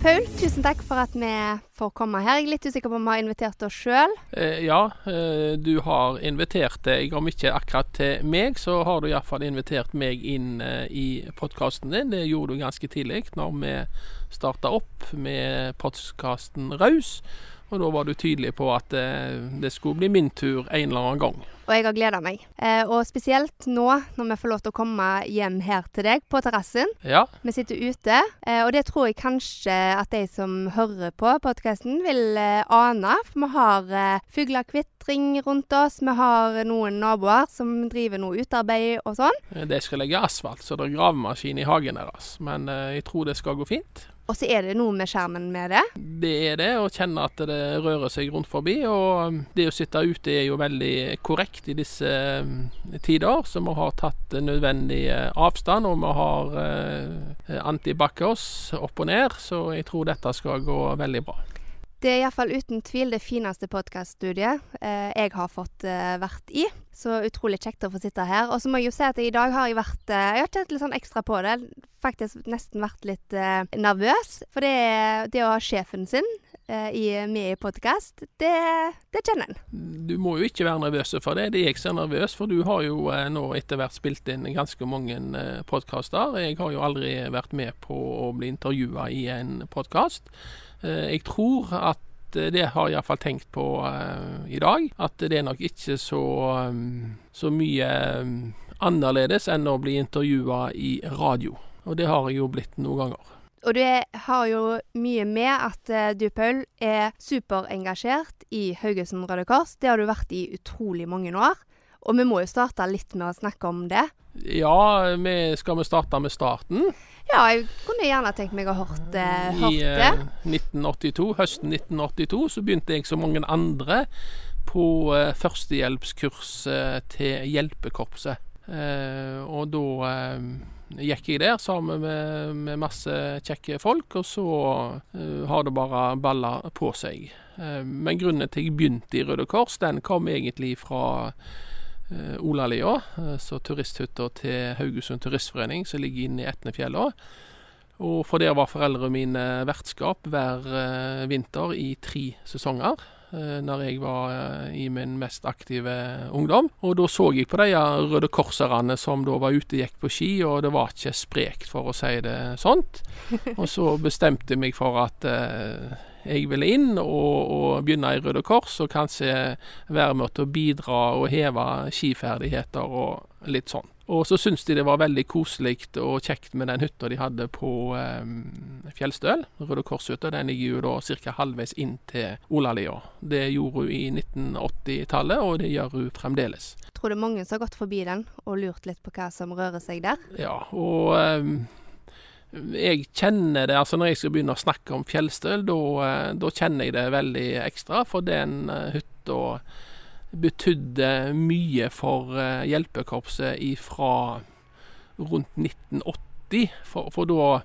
Paul, tusen takk for at vi får komme her. Jeg er litt usikker på om vi har invitert oss sjøl. Eh, ja, eh, du har invitert deg, om ikke akkurat til meg, så har du iallfall invitert meg inn eh, i podkasten din. Det gjorde du ganske tidlig når vi starta opp med podkasten Raus. Og da var du tydelig på at eh, det skulle bli min tur en eller annen gang. Og jeg har gleda meg. Eh, og spesielt nå når vi får lov til å komme hjem her til deg på terrassen. Ja, Vi sitter ute, eh, og det tror jeg kanskje at de som hører på podkasten vil ane. For vi har eh, fuglekvitring rundt oss, vi har noen naboer som driver noe utearbeid og sånn. de skal legge asfalt, så det er gravemaskin i hagen deres. Men jeg tror det skal gå fint. Og så er det noe med skjermen med det. Det er det, å kjenne at det rører seg rundt forbi. Og um, det å sitte ute er jo veldig korrekt i disse um, tider, så vi har tatt nødvendig eh, avstand. Og vi har uh, antibac-oss opp og ned, så jeg tror dette skal gå veldig bra. Det er iallfall uten tvil det fineste podkaststudiet eh, jeg har fått eh, vært i. Så utrolig kjekt å få sitte her. Og så må jeg jo si at i dag har jeg vært eh, Jeg har kjent litt sånn ekstra på det. Faktisk nesten vært litt eh, nervøs. For det, det å ha sjefen sin eh, i, med i podkast, det, det kjenner en. Du må jo ikke være nervøs for det. Det er jeg som er nervøs, for du har jo eh, nå etter hvert spilt inn ganske mange eh, podkaster. Jeg har jo aldri vært med på å bli intervjua i en podkast. Eh, jeg tror at eh, det har jeg iallfall tenkt på eh, i dag. At det er nok ikke så, så mye annerledes enn å bli intervjua i radio. Og det har jeg jo blitt noen ganger. Og det har jo mye med at du, Paul, er superengasjert i Haugesund Røde Kors. Det har du vært i utrolig mange år. Og vi må jo starte litt med å snakke om det. Ja, vi, skal vi starte med starten? Ja, jeg kunne gjerne tenkt meg å hørt, eh, hørt I det. eh, 1982, høsten 1982 så begynte jeg som mange andre på eh, førstehjelpskurs eh, til hjelpekorpset. Eh, og da eh, gikk jeg der sammen med, med masse kjekke folk, og så eh, har det bare balla på seg. Eh, men grunnen til jeg begynte i Røde Kors, den kom egentlig fra eh, Olalia, eh, så turisthytta til Haugesund Turistforening, som ligger inne i Etnefjella. Og for der var foreldrene mine vertskap hver eh, vinter i tre sesonger. eh, Når jeg var eh, i min mest aktive ungdom. Og da så jeg på de Røde Korserne som da var ute og gikk på ski, og det var ikke sprekt, for å si det sånt. Og så bestemte jeg meg for at eh, jeg ville inn og, og begynne i Røde Kors, og kanskje være med til å bidra og heve skiferdigheter og litt sånn. Og så syntes de det var veldig koselig og kjekt med den hytta de hadde på eh, Fjellstøl. Røde Kors-hytta. Den ligger jo da ca. halvveis inn til Olalia. Det gjorde hun i 1980-tallet, og det gjør hun fremdeles. Tror det er mange som har gått forbi den og lurt litt på hva som rører seg der. Ja, og eh, jeg kjenner det altså Når jeg skal begynne å snakke om fjellstøl, da, eh, kjenner jeg det veldig ekstra. For den eh, hytta betydde mye for eh, hjelpekorpset ifra rundt 1980. For, for da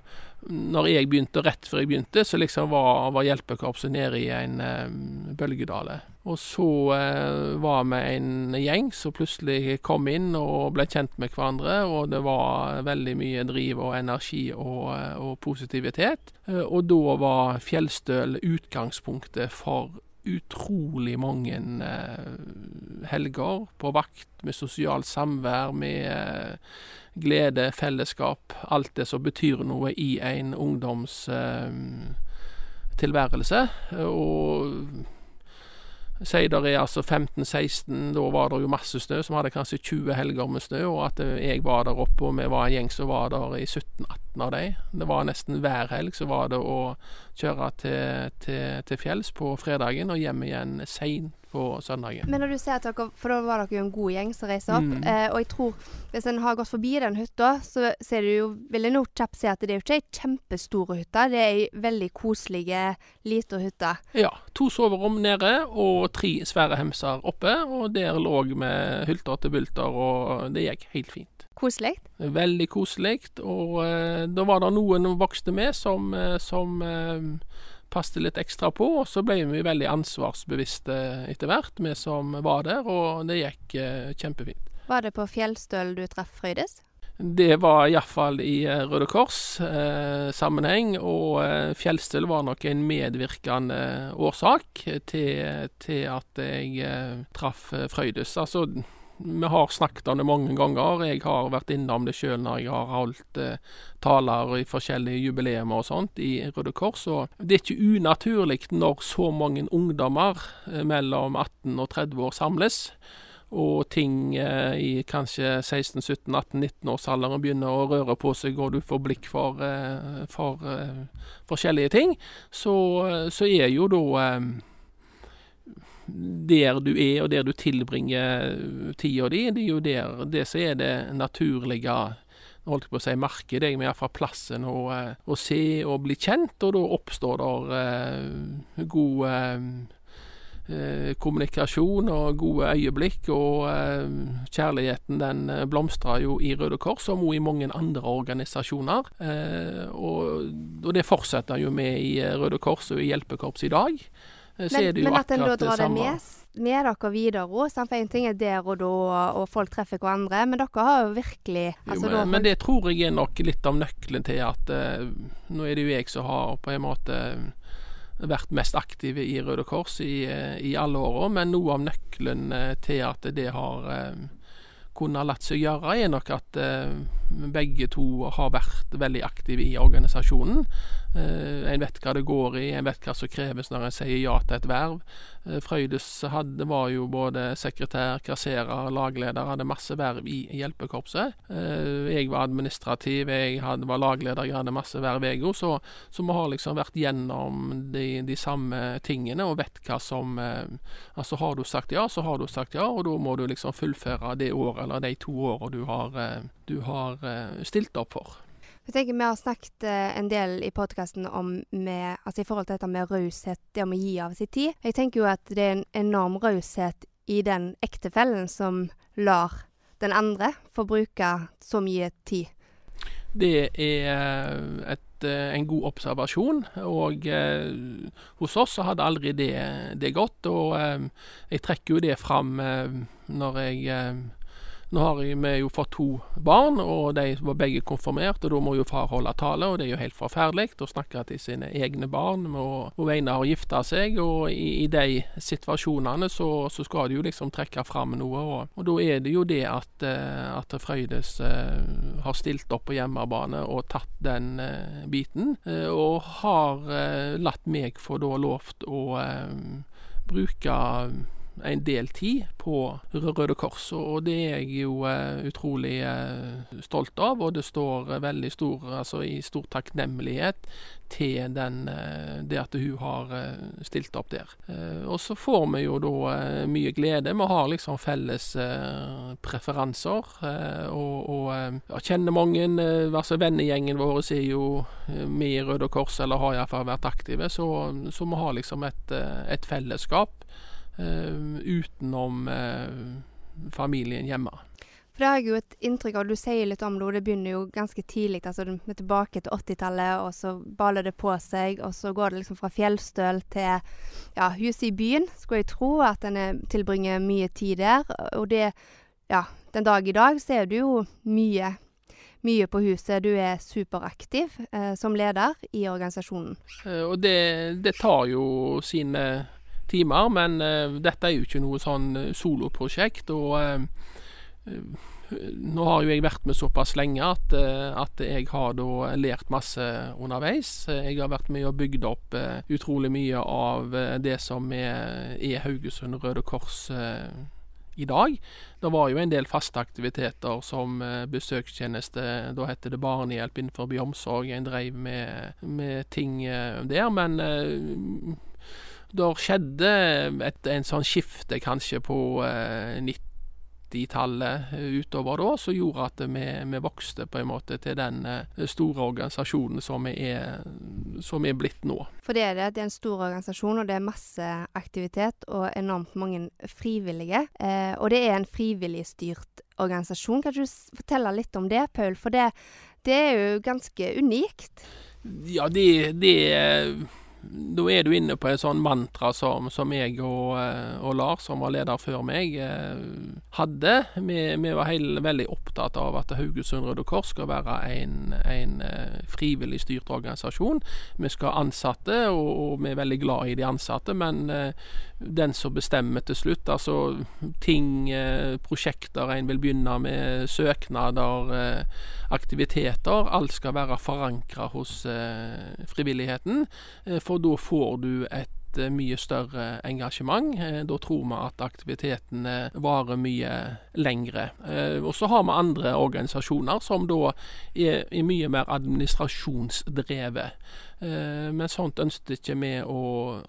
når jeg begynte, rett før jeg begynte, så liksom var, var hjelpekorpset nede i en eh, bølgedale. Og så eh, var vi en gjeng som plutselig kom inn og ble kjent med hverandre, og det var veldig mye driv og energi og, eh, og positivitet. Eh, og da var fjellstøl utgangspunktet for utrolig mange eh, helger på vakt, med sosialt samvær, med eh, glede, fellesskap, alt det som betyr noe i en ungdoms eh, tilværelse. Og Sier det er altså 15-16, da var det jo masse snø, som hadde kanskje 20 helger med snø, og at eh, jeg var der oppe, og vi var en gjeng som var der i 17-18 av de. Det var nesten hver helg så var det å kjøre til, til, til fjells på fredagen og hjem igjen seint på søndagen. Men når du ser at dere, for da var dere jo en god gjeng som reiste opp, Mm. eh, og jeg tror hvis en har gått forbi den hytta, så ser du jo, vil en kjapt se at det er jo ikke ei kjempestor hytte, det er ei veldig koselig lita hytte. Ja, to soverom nede og tre svære hemser oppe, og der lå vi hylter til bulter, og det gikk helt fint. Koselig. Veldig koselig, og eh, da var det noen voksne med som, eh, som eh, passte litt ekstra på, og så ble vi veldig ansvarsbevisste etter hvert, vi som var der, og det gikk eh, kjempefint. Var det på Fjellstøl du traff Frøydis? Det var iallfall i Røde Kors-sammenheng, eh, og eh, fjellstøl var nok en medvirkende årsak til, til at jeg eh, traff Frøydis. Altså, vi har snakket om det mange ganger. Jeg har vært innom det sjøl når jeg har holdt eh, taler i forskjellige jubileer og sånt i Røde Kors. Og det er ikke unaturlig når så mange ungdommer eh, mellom 18 og 30 år samles. Og ting eh, i kanskje 16-17-18-19-årsalderen begynner å røre på seg, og du får blikk for, eh, for eh, forskjellige ting, så, så er jo da eh, der du er, og der du tilbringer tida di, det er jo der det som er det naturlige holdt på å si markedet, jeg med fra plassen å, eh, å, se og bli kjent, og da oppstår det eh, god eh, eh, kommunikasjon og gode øyeblikk, og eh, kjærligheten den eh, blomstrer jo i Røde Kors, som også i mange andre organisasjoner. og, og det fortsetter jo med i Røde Kors og i Hjelpekorps i dag. Eh, men, men at en da drar det med, med dere videre òg? For én ting er der og da, og folk treffer hverandre, men dere har jo virkelig altså, jo, men, men, det tror jeg er nok litt av nøkkelen til at uh, Nå er det jo jeg som har på en måte vært mest aktiv i Røde Kors i, i alle åra, men noe av nøkkelen uh, til at det har kunne latt seg gjøre, er nok at eh, begge to har vært veldig aktive i organisasjonen. Eh, en vet hva det går i, en vet hva som kreves når en sier ja til et verv. Eh, Frøydis hadde, var jo både sekretær, kasserer, lagleder, hadde masse verv i hjelpekorpset. Eh, jeg var administrativ, jeg hadde, var lagleder, jeg hadde masse verv jeg òg. Så, så, vi har liksom vært gjennom de, de samme tingene og vet hva som eh, Altså har du sagt ja, så har du sagt ja, og da må du liksom fullføre det året eller de to åra du har, du har stilt opp for. Jeg tenker Vi har snakket eh, en del i podkasten om altså i forhold til dette med raushet, det om å gi av sin tid. Jeg tenker jo at det er en enorm raushet i den ektefellen som lar den andre få bruke så mye tid. Det er et, en god observasjon, og eh, hos oss så hadde aldri det, det gått. Og eh, jeg trekker jo det fram eh, når jeg nå har vi jo fått to barn, og de var begge konfirmert, og da må jo far holde tale, og det er jo helt forferdelig å snakke til sine egne barn og, og vegne å gifte seg, og i, i de situasjonene så, så, skal de jo liksom trekke fram noe, og, og, da er det jo det at, eh, at Frøydes uh, har stilt opp på hjemmebane og tatt den uh, biten, uh, og har latt meg få da lovt å bruke en del tid på Røde Kors, og det er jeg jo uh, utrolig uh, stolt av. Og det står uh, veldig stor, altså i stor takknemlighet til den, det at hun har stilt opp der. og så får vi jo da mye glede. Vi har liksom felles preferanser, og, og jeg kjenner mange. altså Vennegjengen vår er jo med i Røde Kors, eller har iallfall vært aktive, så, så vi har liksom et, et fellesskap. Eh, utenom eh, familien hjemme. For Det har jeg jo et inntrykk av, du sier litt om det, og det begynner jo ganske tidlig. altså tilbake til 80-tallet, og så baler det på seg. Og så går det liksom fra fjellstøl til ja, huset i byen. Skulle jeg tro at en tilbringer mye tid der. Og det, ja, den dag i dag så er du jo mye, mye på huset. Du er superaktiv eh, som leder i organisasjonen. Eh, og det, det tar jo sine timer. Men uh, dette er jo ikke noe sånn uh, soloprosjekt. og uh, nå har jo jeg vært med såpass lenge at, at, jeg har da lært masse underveis. Jeg har vært med og bygd opp utrolig mye av det som er, er Haugesund Røde Kors i dag. Det var jo en del faste aktiviteter som besøkstjeneste, da heter det barnehjelp innenfor omsorg. En drev med, med ting der. Men det skjedde et en sånn skifte kanskje på eh, 90-tallet eh, utover da, som gjorde at vi, vi, vokste på en måte til den eh, store organisasjonen som vi er, som er blitt nå. For det er det, det er en stor organisasjon, og det er masse aktivitet og enormt mange frivillige. Eh, og det er en frivilligstyrt organisasjon. Kan du fortelle litt om det, Paul? For det, det er jo ganske unikt. Ja, det, det da er du inne på en sånn mantra som, som jeg og, og, Lars, som var leder før meg, hadde. Vi, vi var hele, veldig opptatt av at Haugesund Røde Kors skal være en, en frivillig styrt organisasjon. Vi skal ha ansatte, og, og, vi er veldig glad i de ansatte, men den som bestemmer til slutt, altså ting, prosjekter en vil begynne med, søknader, aktiviteter, alt skal være forankra hos frivilligheten. For da får du et eh, mye større engasjement. Eh, da tror vi at aktivitetene varer mye lengre. Eh, og så har vi andre organisasjoner som da er mye mer administrasjonsdrevet. Eh, men sånt ønsket ikke vi å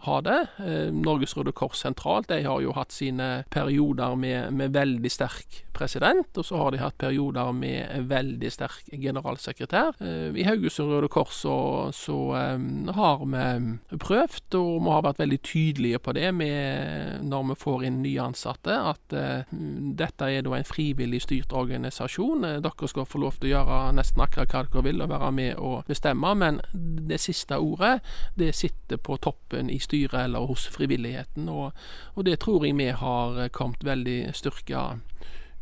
ha det. Eh, Norges Røde Kors sentralt de har jo hatt sine perioder med, med veldig sterk president, og så har de hatt perioder med veldig sterk generalsekretær. Eh, I Haugesund Røde Kors så, så har vi prøvd, og vi har vært veldig tydelige på det med, når vi får inn nye ansatte, at dette er da en frivillig styrt organisasjon. Dere skal få lov til å gjøre nesten akkurat hva dere vil og være med og bestemme, men det siste siste ordet, det sitter på toppen i styret eller hos frivilligheten. Og, og det tror jeg vi har kommet veldig styrka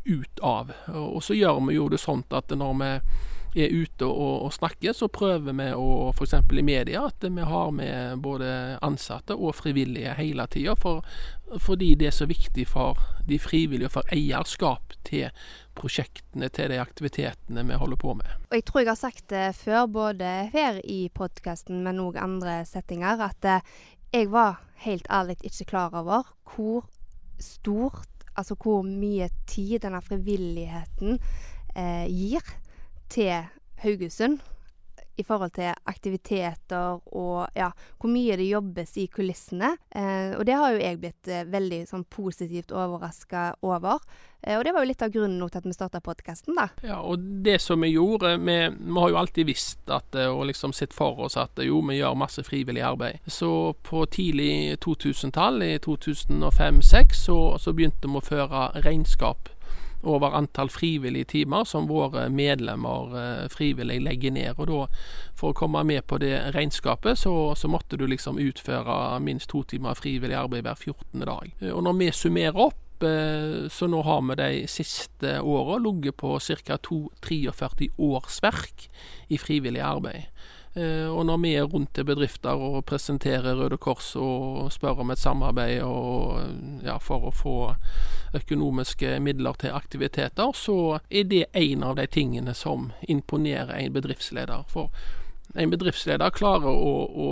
ut av. Og, så gjør vi jo det sånn at når vi er ute og, og snakker, så prøver vi å f.eks. i media at vi har med både ansatte og frivillige hele tida. For, fordi det er så viktig for de frivillige, og for eierskap til prosjektene, til de aktivitetene vi holder på med. Og Jeg tror jeg har sagt det før, både her i podkasten, men òg andre settinger, at eh, jeg var helt ærlig ikke klar over hvor stort, altså hvor mye tid denne frivilligheten eh, gir til Haugesund i forhold til aktiviteter og ja, hvor mye det jobbes i kulissene. Eh, og det har jo jeg blitt eh, veldig sånn positivt overraska over. Eh, og det var jo litt av grunnen til at vi starta podkasten, da. Ja, og det som vi gjorde Vi, vi har jo alltid visst at, og liksom sett for oss at jo, vi gjør masse frivillig arbeid. Så på tidlig 2000-tall, i 2005-2006, så, så begynte vi å føre regnskap over antall frivillige timer som våre medlemmer eh, frivillig legger ned. Og da, For å komme med på det regnskapet, så, så måtte du liksom utføre minst to timer frivillig arbeid hver 14. dag. Eh, og når vi summerer opp eh, så nå har vi de siste åra ligget på ca. 43 årsverk i frivillig arbeid. Eh, og når vi er rundt til bedrifter og presenterer Røde Kors og spør om et samarbeid og, ja, for å få økonomiske midler til aktiviteter, så er det en av de tingene som imponerer en bedriftsleder. For en bedriftsleder klarer å, å,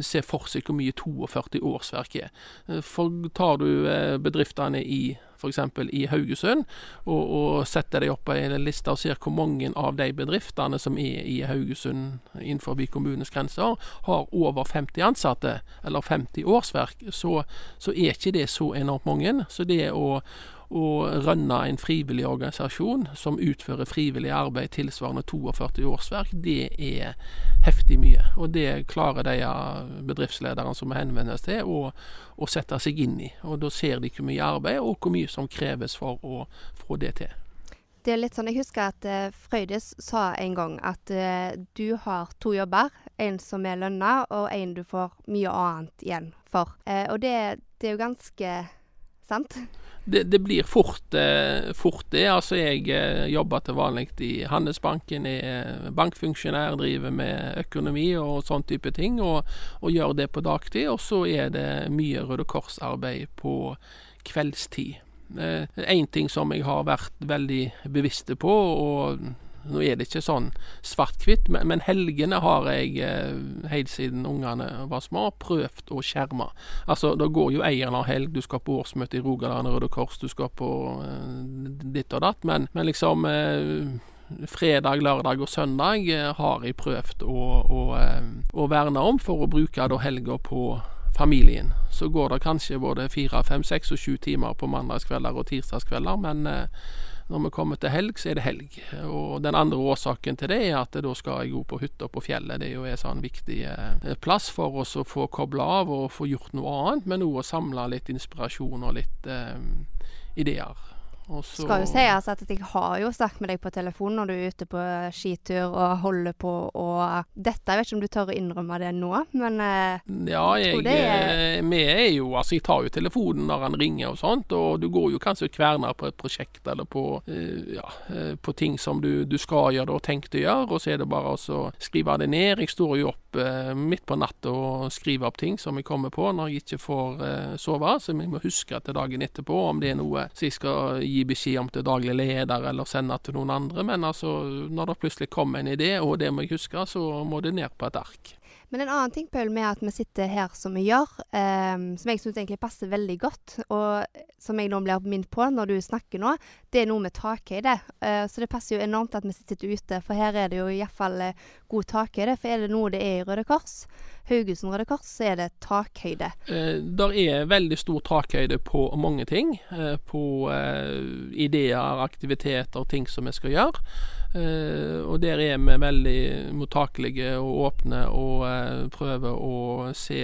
se for seg hvor mye 42 årsverk er. For tar du eh, bedriftene i f.eks. i Haugesund, og, og setter deg opp på en liste og ser hvor mange av de bedriftene som er i Haugesund innenfor kommunens grenser, har over 50 ansatte, eller 50 årsverk, så, så er ikke det så enormt mange. Så det å å rønne en frivillig organisasjon som utfører frivillig arbeid tilsvarende 42 årsverk, det er heftig mye. Og det klarer de bedriftslederne som henvendes til, å, å, sette seg inn i. Og da ser de hvor mye arbeid og hvor mye som kreves for å få det til. Det er litt sånn, Jeg husker at uh, Frøydis sa en gang at uh, du har to jobber. En som er lønna, og en du får mye annet igjen for. Uh, og det, det er jo ganske sant? det, det, blir fort, eh, fort, det. Altså, jeg eh, jobber til vanlig i Handelsbanken, er bankfunksjonær, driver med økonomi og sånn type ting, og, og gjør det på dagtid. Og så er det mye Røde Kors-arbeid på kveldstid. Én eh, ting som jeg har vært veldig bevisste på, og nå er det ikke sånn svart-hvitt, men, men, helgene har jeg eh, helt siden ungene var små, prøvd å skjerme. Altså, Da går jo ei eller annen helg, du skal på årsmøte i Rogaland Røde Kors, du skal på eh, ditt og datt, men, men liksom eh, fredag, lørdag og søndag eh, har jeg prøvd å, å, eh, å, verne om for å bruke da helga på familien. Så går det kanskje både fire, fem, seks og sju timer på mandagskvelder og tirsdagskvelder, men eh, når vi kommer til helg, så er det helg. Og Den andre årsaken til det er at da skal jeg gå på hytta på fjellet. Det er jo en sånn viktig eh, plass for oss å få kobla av og få gjort noe annet, men òg å samle litt inspirasjon og litt eh, ideer. Og så- Skal jo sies at jeg har jo snakket med deg på telefon når du er ute på skitur og holder på og Dette, jeg vet ikke om du tør å innrømme det nå, men eh, Ja, Jeg det er- eh, vi er jo Altså, jeg tar jo telefonen når han ringer og sånt, og du går jo kanskje og kverner på et prosjekt eller på, eh, ja, på ting som du, du skal gjøre og tenkt å gjøre, og så er det bare å skrive det ned. Jeg står jo opp midt på natta og skriver opp ting som jeg kommer på når jeg ikke får sove, så jeg må huske til dagen etterpå om det er noe som jeg skal gi beskjed om til daglig leder eller sende til noen andre. Men altså, når det plutselig kommer en idé, og det må jeg huske, så må det ned på et ark. Men en annen ting, Paul, med at vi sitter her som vi gjør, eh, som jeg syns egentlig passer veldig godt, og som jeg nå blir minnet på når du snakker nå, det er noe med takhøyde. Eh, så det passer jo enormt at vi sitter ute, for her er det jo iallfall eh, god takhøyde. For er det noe det er i Røde Kors, Haugesund Røde Kors, så er det takhøyde. Eh, der er veldig stor takhøyde på mange ting. Eh, på eh, ideer, aktiviteter, ting som vi skal gjøre. Eh, og der er vi veldig mottakelige og åpne og eh, prøver å se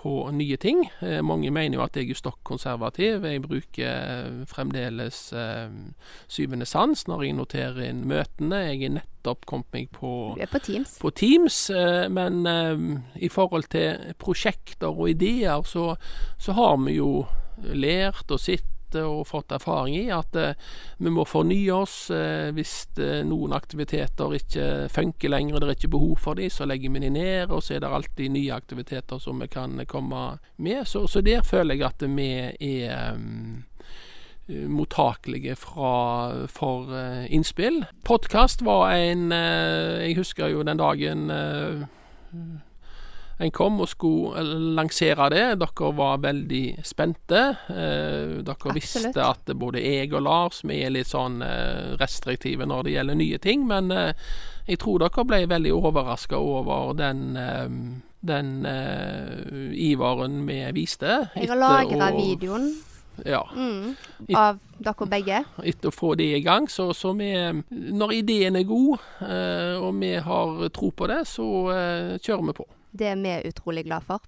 på nye ting. Eh, mange mener jo at jeg er stokk konservativ. Jeg bruker eh, fremdeles eh, syvende sans når jeg noterer inn møtene. Jeg er nettopp kommet meg på på Teams. på Teams, men i forhold til prosjekter og ideer, så, så har vi jo lært og sett og fått erfaring i at eh, vi må fornye oss. eh, hvis eh, noen aktiviteter ikke funker lenger det er ikke behov for dem, så legger vi dem ned, og så er det alltid nye aktiviteter som vi kan komme med. Så, så der føler jeg at vi er eh, mottakelige fra, for uh, innspill. Podkast var en uh, Jeg husker jo den dagen eh, en kom og skulle lansere det. Dere var veldig spente. Eh, dere Absolutt. visste at både jeg og Lars vi er litt sånn eh, restriktive når det gjelder nye ting, men eh, jeg tror dere ble veldig overraska over den eh, den eh, iveren vi viste. Jeg har lagra videoen Ja mm, av dere begge. etter å få det i gang. Så, så vi, når ideen er god, eh, og vi har tro på det, så kjører vi på. Det er vi utrolig glad for.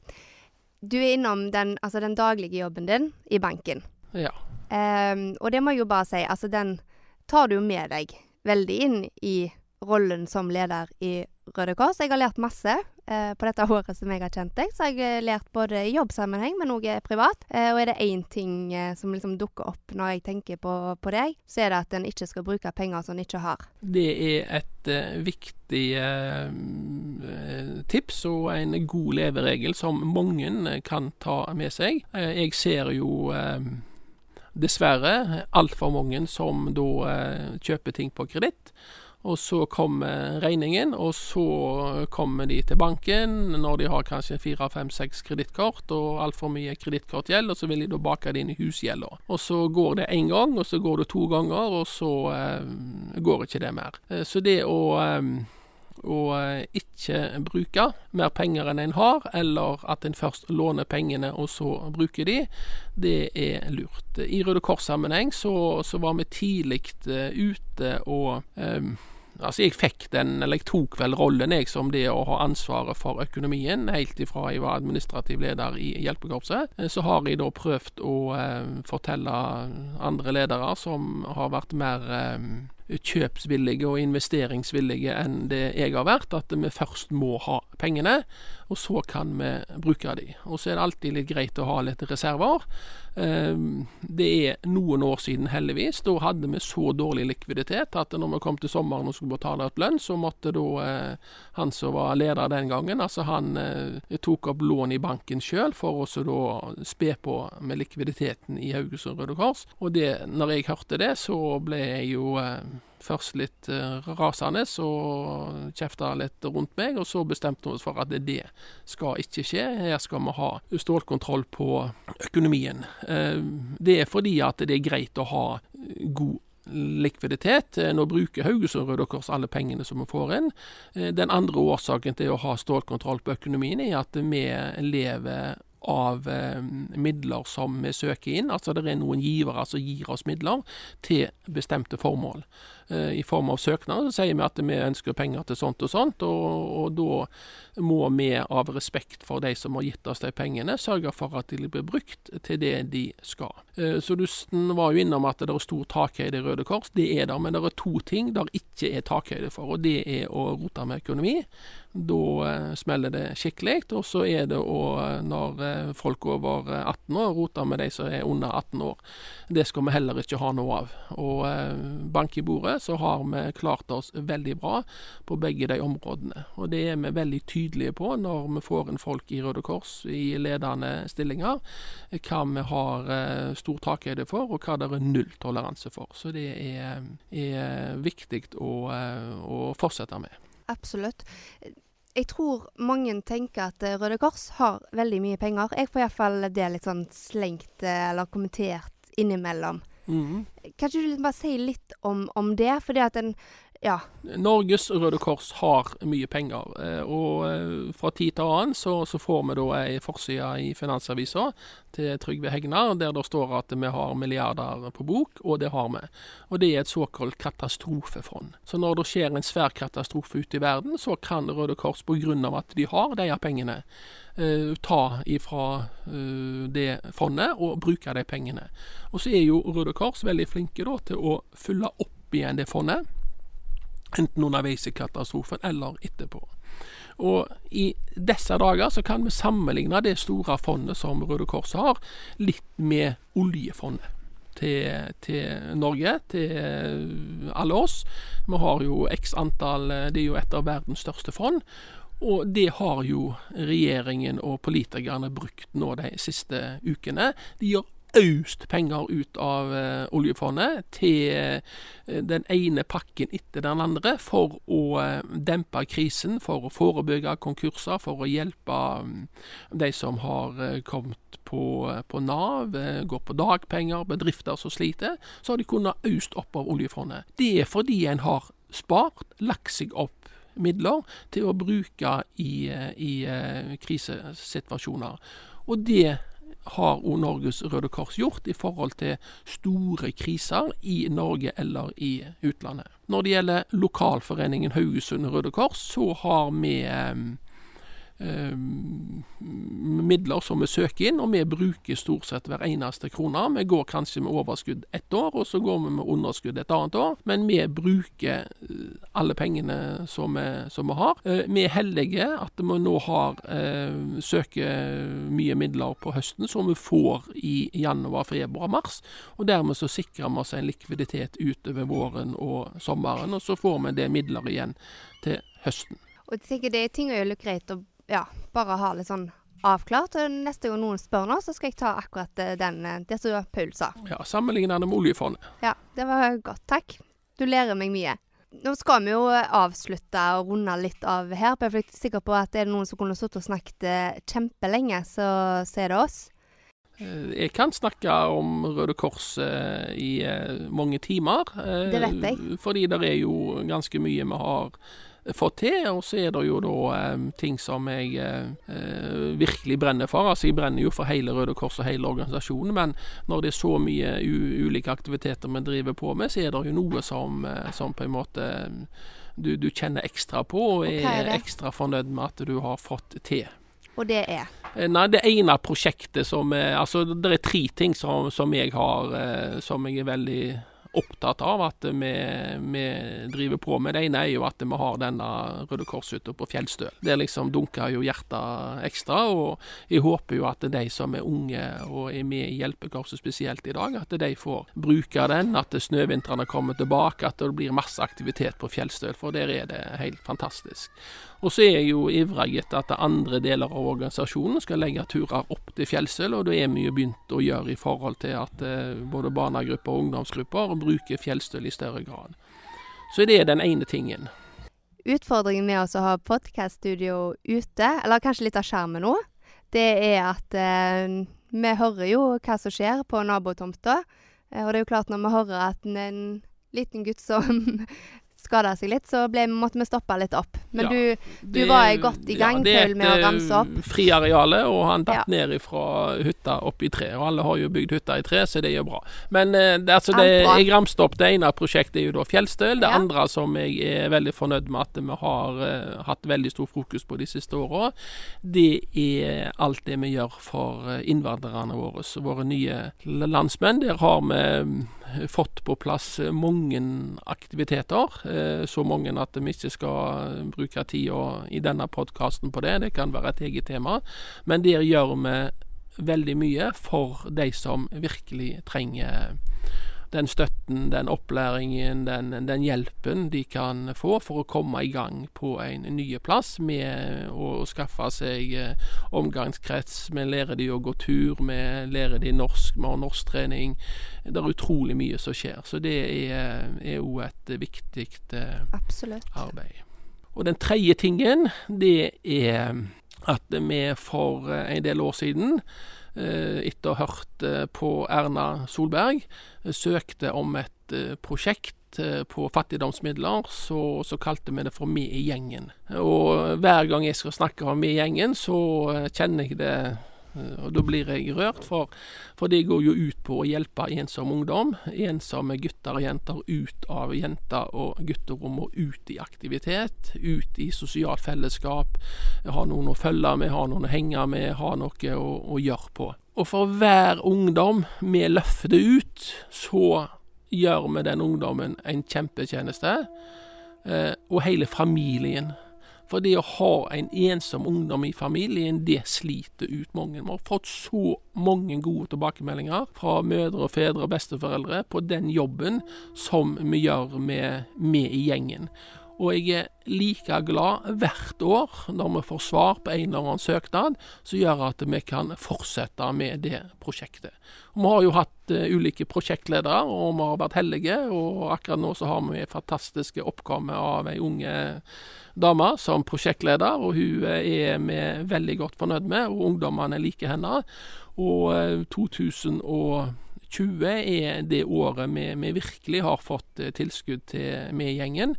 Du er innom den, altså den daglige jobben din i banken. Ja. Um, og det må jeg jo bare si, altså den tar du jo med deg veldig inn i rollen som leder i Røde Kors. Jeg har lært masse på dette året som jeg har kjent deg. Så jeg har lært både i jobbsammenheng, men òg privat. Eh, og er det én ting eh, som liksom dukker opp når jeg tenker på, på deg, så er det at en ikke skal bruke penger som en ikke har. Det er et eh, viktig eh, eh, tips og en god leveregel som mange eh, kan ta med seg. Eh, jeg ser jo eh, dessverre altfor mange som da eh, kjøper ting på kreditt. Og så kommer regningen, og så kommer de til banken når de har kanskje fire, fem, seks kredittkort og altfor mye kredittkortgjeld, og så vil de da bake det inn i husgjelda. Og så går det én gang, og så går det to ganger, og så eh, går ikke det mer. Eh, så det å eh, å eh, ikke bruke mer penger enn en har, eller at en først låner pengene og så bruker de, det er lurt. I Røde Kors-sammenheng så, så var vi tidlig eh, ute og eh, Altså, jeg fikk den, eller jeg tok vel rollen, jeg, som det å ha ansvaret for økonomien, helt ifra jeg var administrativ leder i hjelpekorpset. Eh, Så har jeg da prøvd å eh, fortelle andre ledere som har vært mer eh, kjøpsvillige og investeringsvillige enn det jeg har vært, at vi først må ha pengene, og så kan vi bruke de. Og så er det alltid litt greit å ha litt reserver. Eh, Det er noen år siden, heldigvis. Da hadde vi så dårlig likviditet at når vi kom til sommeren og skulle betale ut lønn, så måtte da eh, han som var leder den gangen, altså han eh, tok opp lån i banken sjøl for å da spe på med likviditeten i Haugesund Røde Kors. Og det, når jeg hørte det, så ble jeg jo eh, først litt eh, rasende og kjefta litt rundt meg, og så bestemte vi oss for at det, skal ikke skje. Her skal vi ha stålkontroll på økonomien. Eh, Det er fordi at det er greit å ha god likviditet. Eh, Nå bruker Haugesund Røde Kors alle pengene som vi får inn. Den andre årsaken til å ha stålkontroll på økonomien er at vi lever av eh, midler som vi søker inn. Altså det er noen givere som gir oss midler til bestemte formål. Eh, i form av søknad. Så sier vi at vi ønsker penger til sånt og sånt, og, og da må vi av respekt for de som har gitt oss de pengene, sørge for at de blir brukt til det de skal. Eh, så du var jo innom at det er stor takhøyde i Røde Kors. Det er det, men det er to ting der ikke er takhøyde for, og det er å rote med økonomi. Da eh, smeller det skikkelig. Og så er det å, når folk over 18 år roter med de som er under 18 år. Det skal vi heller ikke ha noe av. Og bank i bordet, så har vi klart oss veldig bra på begge de områdene. Og det er vi veldig tydelige på når vi får inn folk i Røde Kors i ledende stillinger. Hva vi har eh, stor takhøyde for, og hva det er nulltoleranse for. Så det er, er viktig å, eh, å fortsette med. Absolutt jeg tror mange tenker at Røde Kors har veldig mye penger. Jeg får iallfall det litt sånn slengt eh, eller kommentert innimellom. Mm. Kanskje du bare sier litt om, om det? Fordi at en ja. Norges Røde Kors har mye penger, eh, og eh, fra tid til annen så, så får vi da ei forside i Finansavisa til Trygve Hegnar der det står at vi har milliarder på bok, og det har vi. Og det er et såkalt katastrofefond. Så når det skjer en svær katastrofe ute i verden, så kan Røde Kors pga. at de har de pengene, ta ifra uh, det fondet og bruke de pengene. Og så er jo Røde Kors veldig flinke da, til å fylle opp igjen det fondet. Enten underveis i katastrofen eller etterpå. Og i disse dager så kan vi sammenligne det store fondet som Røde Kors har, litt med oljefondet. Til, til, Norge, til alle oss. Vi har jo x antall Det er jo et av verdens største fond. Og det har jo regjeringen og politikerne brukt nå de siste ukene. De gjør øst penger ut av uh, oljefondet til uh, den ene pakken etter den andre for å uh, dempe krisen, for å forebygge konkurser, for å hjelpe um, de som har kommet på, på Nav, går på dagpenger, bedrifter som sliter. Så har de kunnet øst opp av oljefondet. Det er fordi en har spart, lagt seg opp midler til å bruke i, i uh, krisesituasjoner. Og det har òg Norges Røde Kors gjort i forhold til store kriser i Norge eller i utlandet. Når det gjelder lokalforeningen Haugesund Røde Kors, så har vi eh, Eh, midler som vi søker inn, og vi bruker stort sett hver eneste krone. Vi går kanskje med overskudd ett år, og så går vi med underskudd et annet år. Men vi bruker eh, alle pengene som vi, som vi har. Eh, vi er heldige at vi nå har søker mye midler på høsten som vi får i januar, februar, mars. Og dermed så sikrer vi oss en likviditet utover våren og sommeren, og så får vi det midler igjen til høsten. Og jeg tenker Det er ting å gjøre greit å ja, bare ha litt sånn avklart. Og neste gang noen spør nå, så skal jeg ta akkurat eh, den, eh, det som Paul sa. Ja, Sammenlignende med oljefondet. Ja, det var godt. Takk. Du lærer meg mye. Nå skal vi jo avslutte og runde litt av her. For jeg er sikker på at er det noen som kunne sittet og snakket eh, kjempelenge, så, så er det oss. Jeg kan snakke om Røde Kors eh, i eh, mange timer. Eh, det vet jeg. Fordi det er jo ganske mye vi har fått til. Og så er det jo da eh, ting som jeg eh, virkelig brenner for. Altså jeg brenner jo for hele Røde Kors og hele organisasjonen, men når det er så mye ulike aktiviteter vi driver på med, så er det jo noe som, eh, som på en måte du, du, kjenner ekstra på, og er, er ekstra fornøyd med at du har fått til. Og det er? Eh, nei, det ene prosjektet som er, Altså, det er tre ting som, som jeg har eh, som jeg er veldig opptatt av at vi, vi, driver på med. Det ene er jo at vi har denne Røde Kors-hytta på Fjellstøl. Det liksom dunker jo hjertet ekstra. Og jeg håper jo at de som er unge og er med i Hjelpekorset spesielt i dag, at de får bruke den. At snøvintrene kommer tilbake, at det blir masse aktivitet på Fjellstøl. For der er det helt fantastisk. Og så er jeg jo ivrig etter at andre deler av organisasjonen skal legge turer opp til Fjellstøl, og det er mye begynt å gjøre i forhold til at eh, både barnegrupper og ungdomsgrupper bruker Fjellstøl i større grad. Så det er den ene tingen. Utfordringen med å ha podkaststudio ute, eller kanskje litt av skjermen nå, det er at eh, vi hører jo hva som skjer på nabotomta. Eh, og det er jo klart når vi hører at en liten gutt som skada seg litt, så ble, måtte vi stoppe litt opp. Men Ja, du, du Det- var godt i gang, ja, det er Paul, med å et, ramse opp. eh, Friarealet, og han datt Ja. ned fra hytta opp i tre. Og alle har jo bygd hytta i tre, så det er jo bra. Men eh, altså, det, jeg ramste opp det ene prosjektet er jo da Fjellstøl. Det andre som jeg er veldig fornøyd med at vi har eh, hatt veldig stor fokus på de siste åra, det er alt det vi gjør for innvandrerne våre, våre nye landsmenn. Der har vi mm, fått på plass mange aktiviteter. Eh, Så mange at vi ikke skal bruke tida i denne podkasten på det. Det kan være et eget tema. Men der gjør vi veldig mye for de som virkelig trenger den støtten, den opplæringen, den, den hjelpen de kan få for å komme i gang på en ny plass med å skaffe seg eh, omgangskrets. Vi lærer de å gå tur, vi lærer de norsk, vi har norsktrening. Det er utrolig mye som skjer. Så det er jo et viktig eh, Absolutt. arbeid. Og den tredje tingen, det er at vi for eh, en del år siden, eh, etter å ha hørt eh, på Erna Solberg, søkte om et prosjekt på fattigdomsmidler, så, så kalte vi det for Vi i gjengen. Og hver gang jeg skal snakke om Vi i gjengen, så kjenner jeg det og Da blir jeg rørt, for, for det går jo ut på å hjelpe ensom ungdom, ensomme gutter og jenter ut av jenter- og gutterom og ut i aktivitet, ut i sosialt fellesskap. Ha noen å følge med, ha noen å henge med, ha noe å, å gjøre på. Og for hver ungdom vi løfter ut, så gjør vi den ungdommen en kjempetjeneste, eh, og hele familien. For det å ha en ensom ungdom i familien, det sliter ut mange. Vi har fått så mange gode tilbakemeldinger fra mødre, og fedre og besteforeldre på den jobben som vi gjør med, med i gjengen. Og jeg er like glad hvert år når vi får svar på en eller annen søknad som gjør at vi kan fortsette med det prosjektet. Og vi har jo hatt uh, ulike prosjektledere, og vi har vært heldige. Og akkurat nå så har vi en fantastisk oppgave av ei unge dame som prosjektleder, og hun uh, er vi veldig godt fornøyd med, og ungdommene liker henne. Og uh, 2020 er det året vi, vi virkelig har fått tilskudd til med gjengen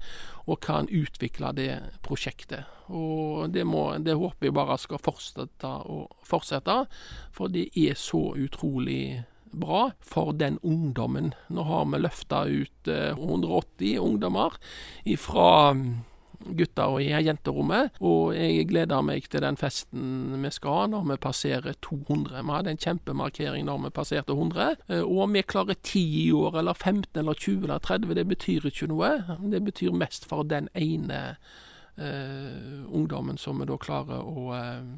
og kan utvikle det prosjektet. Og det, må, det håper jeg bare skal fortsette og fortsette, for det er så utrolig bra for den ungdommen. Nå har vi løfta ut eh, 180 ungdommer fra gutter og i jenterommet, og jeg gleder meg til den festen vi skal ha når vi passerer 200. Vi hadde en kjempemarkering når vi passerte 100, eh, og om vi klarer 10 i år, eller 15 eller 20 eller 30, det betyr ikke noe. Det betyr mest for den ene eh, ungdommen som vi da klarer å eh,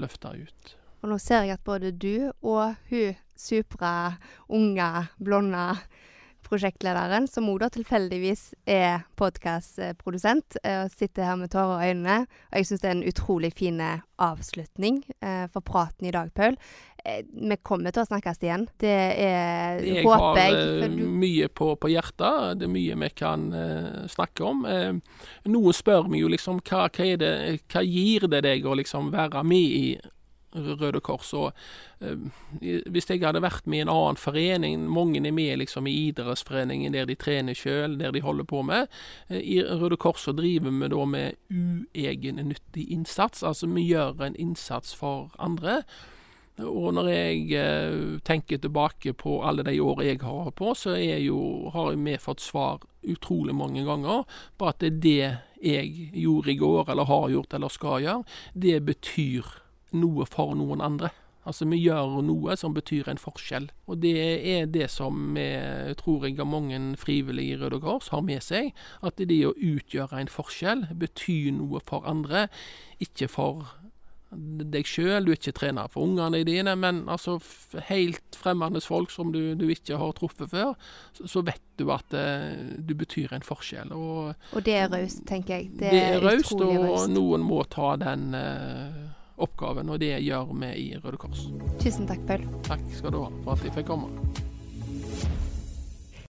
løfte ut. Og nå ser jeg at både du og hun supra, unge, blonde prosjektlederen, som òg da tilfeldigvis er podkastprodusent, og sitter her med tårer i øynene. Og jeg syns det er en utrolig fin avslutning eh, for praten i dag, Paul. Eh, vi kommer til å snakkes igjen. Det er Jeg håper har jeg. har du- mye på, på hjertet. Det er mye vi kan eh, snakke om. Eh, noen spør meg jo liksom hva, hva, det, hva gir det deg å liksom være med i Røde Kors. Og, eh, hvis jeg hadde vært med i en annen forening, mange er med liksom i idrettsforeningen der de trener sjøl, der de holder på med. Eh, I Røde Kors så driver vi da med uegennyttig innsats. Altså vi gjør en innsats for andre. Og når jeg eh, tenker tilbake på alle de år jeg har holdt på, så jo, har vi fått svar utrolig mange ganger på at det jeg gjorde i går, eller har gjort, eller skal gjøre, det betyr noe for noen andre. Altså vi gjør noe som betyr en forskjell. Og det er det som vi tror jeg har mange frivillige i Røde Kors har med seg. At det å utgjøre en forskjell betyr noe for andre, ikke for deg sjøl, du er ikke trener for ungene dine, men altså helt fremmede folk som du, du ikke har truffet før, så, så vet du at det du betyr en forskjell. Og Og det er raust, tenker jeg. det, er raust, og raust. noen må ta den eh, oppgaven, og det gjør vi i Røde Kors. Tusen takk, Paul. Takk skal du ha for at jeg fikk komme.